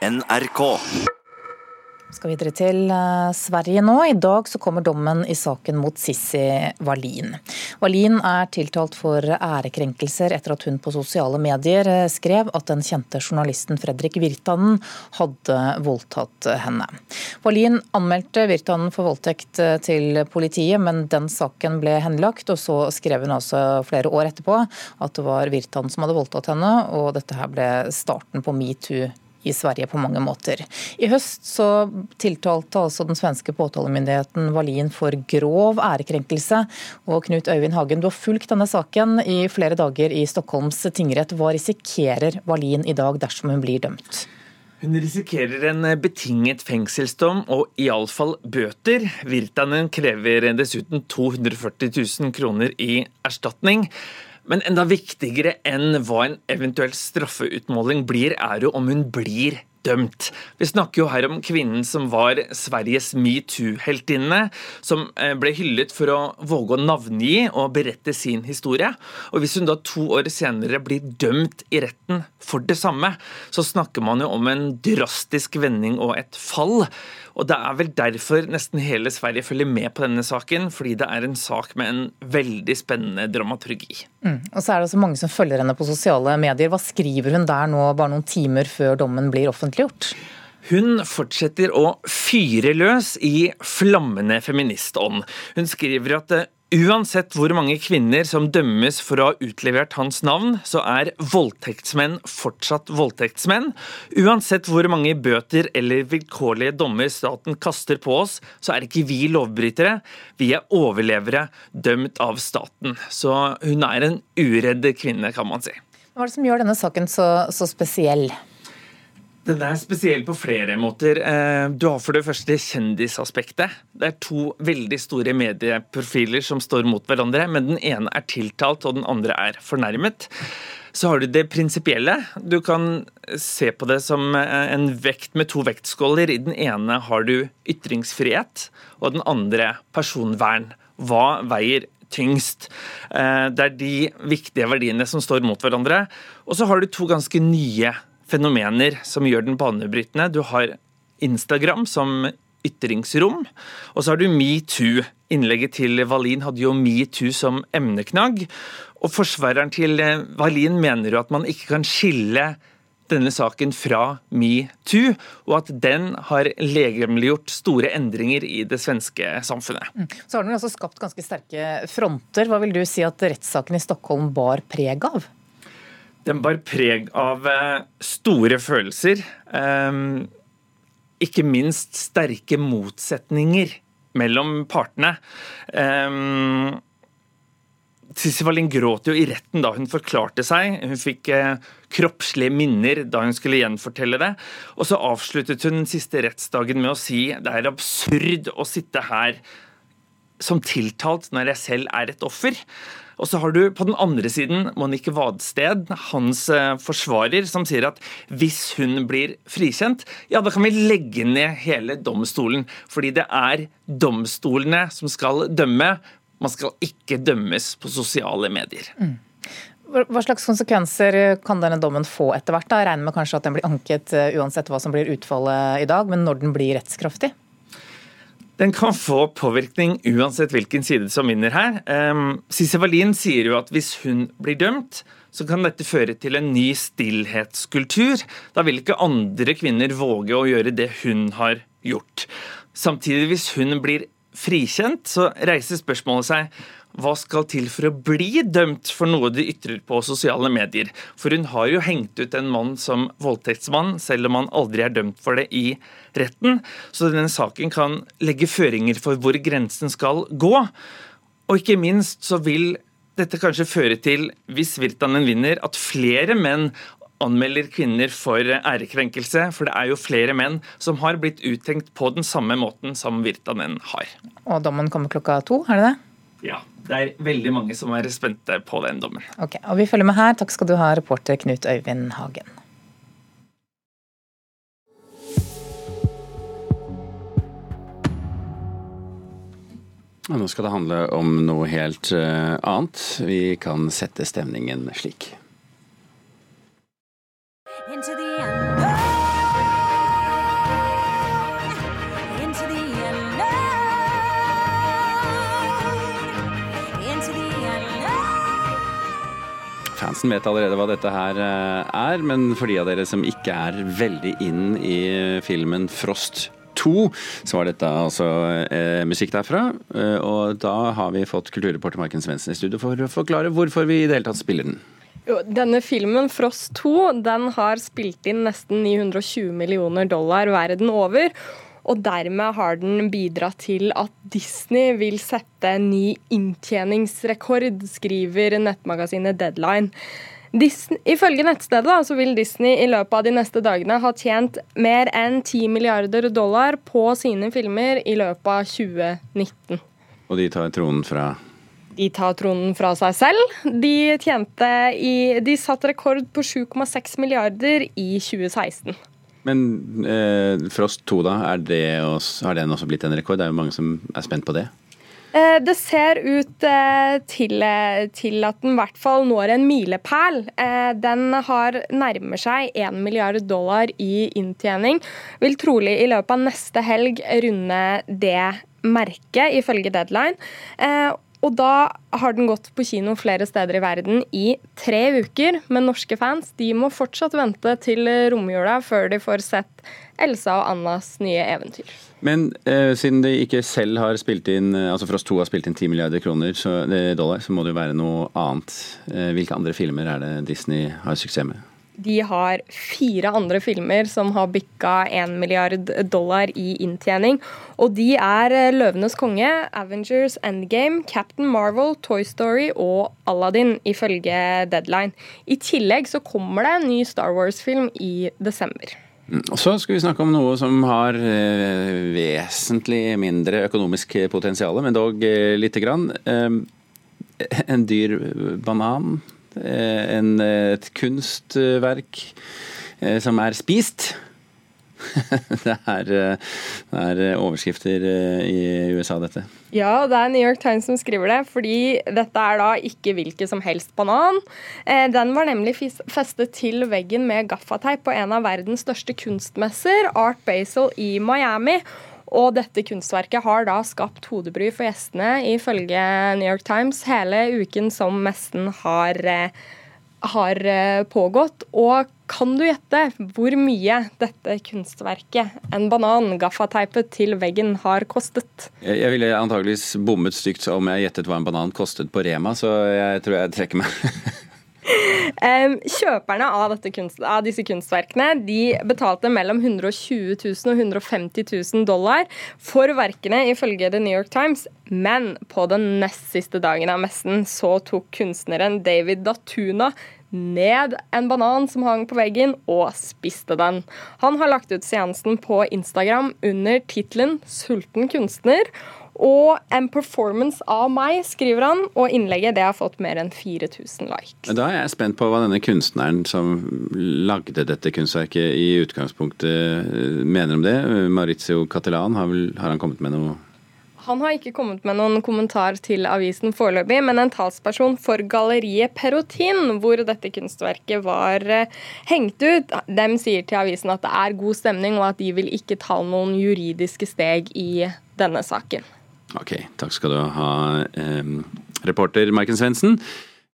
NRK. Skal videre til eh, Sverige nå. I dag så kommer dommen i saken mot Sissi Wallin. Wallin er tiltalt for ærekrenkelser etter at hun på sosiale medier eh, skrev at den kjente journalisten Fredrik Virtanen hadde voldtatt henne. Wallin anmeldte Virtanen for voldtekt eh, til politiet, men den saken ble henlagt. Og så skrev hun altså flere år etterpå at det var Virtanen som hadde voldtatt henne, og dette her ble starten på metoo i Sverige på mange måter. I høst så tiltalte altså den svenske påtalemyndigheten Wallin for grov ærekrenkelse. Og Knut Øyvind Hagen, du har fulgt denne saken i flere dager i Stockholms tingrett. Hva risikerer Wallin i dag dersom hun blir dømt? Hun risikerer en betinget fengselsdom og iallfall bøter. Virtanen krever dessuten 240 000 kroner i erstatning. Men enda viktigere enn hva en eventuell straffeutmåling blir, er jo om hun blir dømt. Vi snakker jo her om kvinnen som var Sveriges metoo-heltinne, som eh, ble hyllet for å våge å navngi og berette sin historie. Og Hvis hun da to år senere blir dømt i retten for det samme, så snakker man jo om en drastisk vending og et fall. Og Det er vel derfor nesten hele Sverige følger med på denne saken, fordi det er en sak med en veldig spennende dramaturgi. Mm. Og så er det også mange som følger henne på sosiale medier. Hva skriver hun der nå, bare noen timer før dommen blir offentliggjort? Hun fortsetter å fyre løs i flammende feministånd. Hun skriver at Uansett hvor mange kvinner som dømmes for å ha utlevert hans navn, så er voldtektsmenn fortsatt voldtektsmenn. Uansett hvor mange bøter eller vilkårlige dommer staten kaster på oss, så er ikke vi lovbrytere. Vi er overlevere dømt av staten. Så hun er en uredd kvinne, kan man si. Hva er det som gjør denne saken så, så spesiell? Den er spesiell på flere måter. Eh, du har for det første kjendisaspektet. Det er to veldig store medieprofiler som står mot hverandre, men den ene er tiltalt, og den andre er fornærmet. Så har du det prinsipielle. Du kan se på det som eh, en vekt med to vektskåler. I den ene har du ytringsfrihet, og den andre personvern. Hva veier tyngst? Eh, det er de viktige verdiene som står mot hverandre. Og så har du to ganske nye fenomener som gjør den banebrytende. Du har Instagram som ytringsrom, og så har du metoo. Innlegget til Wallin hadde jo metoo som emneknagg. Og forsvareren til Wallin mener jo at man ikke kan skille denne saken fra metoo, og at den har legemliggjort store endringer i det svenske samfunnet. Mm. Så har den også skapt ganske sterke fronter. Hva vil du si at rettssaken i Stockholm bar preg av? Den bar preg av eh, store følelser. Eh, ikke minst sterke motsetninger mellom partene. Eh, Sissy Wallin gråt jo i retten da hun forklarte seg. Hun fikk kroppslige minner da hun skulle gjenfortelle det. Og så avsluttet hun den siste rettsdagen med å si det er absurd å sitte her som tiltalt når jeg selv er et offer. Og så har du på den andre siden Monique Vadsted, hans eh, forsvarer, som sier at hvis hun blir frikjent, ja, da kan vi legge ned hele domstolen. Fordi det er domstolene som skal dømme. Man skal ikke dømmes på sosiale medier. Mm. Hva slags konsekvenser kan denne dommen få etter hvert? Jeg regner med kanskje at den blir anket eh, uansett hva som blir utfallet i dag, men når den blir rettskraftig? Den kan få påvirkning uansett hvilken side som vinner her. Sisse Wallin sier jo at hvis hun blir dømt, så kan dette føre til en ny stillhetskultur. Da vil ikke andre kvinner våge å gjøre det hun har gjort. Samtidig, hvis hun blir frikjent, så reiser spørsmålet seg hva skal til for å bli dømt for noe de ytrer på sosiale medier? For hun har jo hengt ut en mann som voldtektsmann, selv om han aldri er dømt for det i retten. Så denne saken kan legge føringer for hvor grensen skal gå. Og ikke minst så vil dette kanskje føre til, hvis Virtanen vinner, at flere menn anmelder kvinner for ærekrenkelse, for det er jo flere menn som har blitt uttenkt på den samme måten som Virtanen har. Og dommen kommer klokka to, er det det? Ja. Det er veldig mange som er spente på den dommen. Ok, og Vi følger med her. Takk skal du ha, reporter Knut Øyvind Hagen. Nå skal det handle om noe helt eh, annet. Vi kan sette stemningen slik. Svendsen vet allerede hva dette her eh, er, men for de av dere som ikke er veldig inn i filmen Frost 2, så var dette altså eh, musikk derfra. Eh, og da har vi fått kulturreporter Marken Svendsen i studio for å forklare hvorfor vi i det hele tatt spiller den. Jo, denne filmen, Frost 2, den har spilt inn nesten 920 millioner dollar verden over. Og dermed har den bidratt til at Disney vil sette en ny inntjeningsrekord, skriver nettmagasinet Deadline. Disney, ifølge nettstedet da, så vil Disney i løpet av de neste dagene ha tjent mer enn 10 milliarder dollar på sine filmer i løpet av 2019. Og de tar tronen fra De tar tronen fra seg selv. De, tjente i, de satte rekord på 7,6 milliarder i 2016. Men eh, Frost 2, da, er det også, har den også blitt en rekord? Det er jo mange som er spent på det? Eh, det ser ut eh, til, eh, til, at den i hvert fall når en milepæl. Den har nærmer seg 1 milliard dollar i inntjening. Vil trolig i løpet av neste helg runde det merket, ifølge Deadline. Og da har den gått på kino flere steder i verden i tre uker. Men norske fans de må fortsatt vente til romjula før de får sett Elsa og Annas nye eventyr. Men eh, siden de ikke selv har spilt inn, altså for oss to har spilt inn 10 milliarder kroner, så, dollar, så må det jo være noe annet. Eh, hvilke andre filmer er det Disney har suksess med? De har fire andre filmer som har bikka 1 milliard dollar i inntjening. Og de er eh, 'Løvenes konge', 'Avengers Endgame', 'Captain Marvel', 'Toy Story' og 'Aladdin', ifølge Deadline. I tillegg så kommer det en ny Star Wars-film i desember. Mm, Så skal vi snakke om noe som har eh, vesentlig mindre økonomisk potensial, men dog eh, lite grann. En dyr banan en, et kunstverk eh, som er spist. det, er, eh, det er, overskrifter i USA, dette. Ja, det er New York Times som skriver det. Fordi dette er da ikke hvilken som helst banan. Den var nemlig festet til veggen med gaffateip på en av verdens største kunstmesser, Art Basel i Miami. Og dette kunstverket har da skapt hodebry for gjestene, ifølge New York Times, hele uken som messen har, eh, har eh, pågått. Og kan du gjette hvor mye dette kunstverket, en banan, gaffateipet til veggen, har kostet? Jeg ville antageligvis bommet stygt om jeg gjettet hva en banan kostet på Rema, så jeg tror jeg trekker meg. Kjøperne av, kunst, av, disse kunstverkene de betalte mellom 120 000 og 150 000 dollar for verkene, ifølge The New York Times. Men på den nest siste dagen av messen så tok kunstneren David Datuna ned en banan som hang på veggen, og spiste den. Han har lagt ut seansen på Instagram under tittelen 'Sulten kunstner'. Og en performance av meg, skriver han, og innlegget det har fått mer enn 4000 likes. Da er jeg spent på hva denne kunstneren som lagde dette kunstverket i utgangspunktet eh, mener om det. Maurizio Catelan, har, vel, har han kommet med noe han har ikke kommet med noen kommentar til avisen foreløpig, men en talsperson for galleriet Perotin, hvor dette kunstverket var eh, hengt ut, dem sier til avisen at det er god stemning, og at de vil ikke ta noen juridiske steg i denne saken. Ok, takk skal du ha, eh, reporter Maiken Svendsen.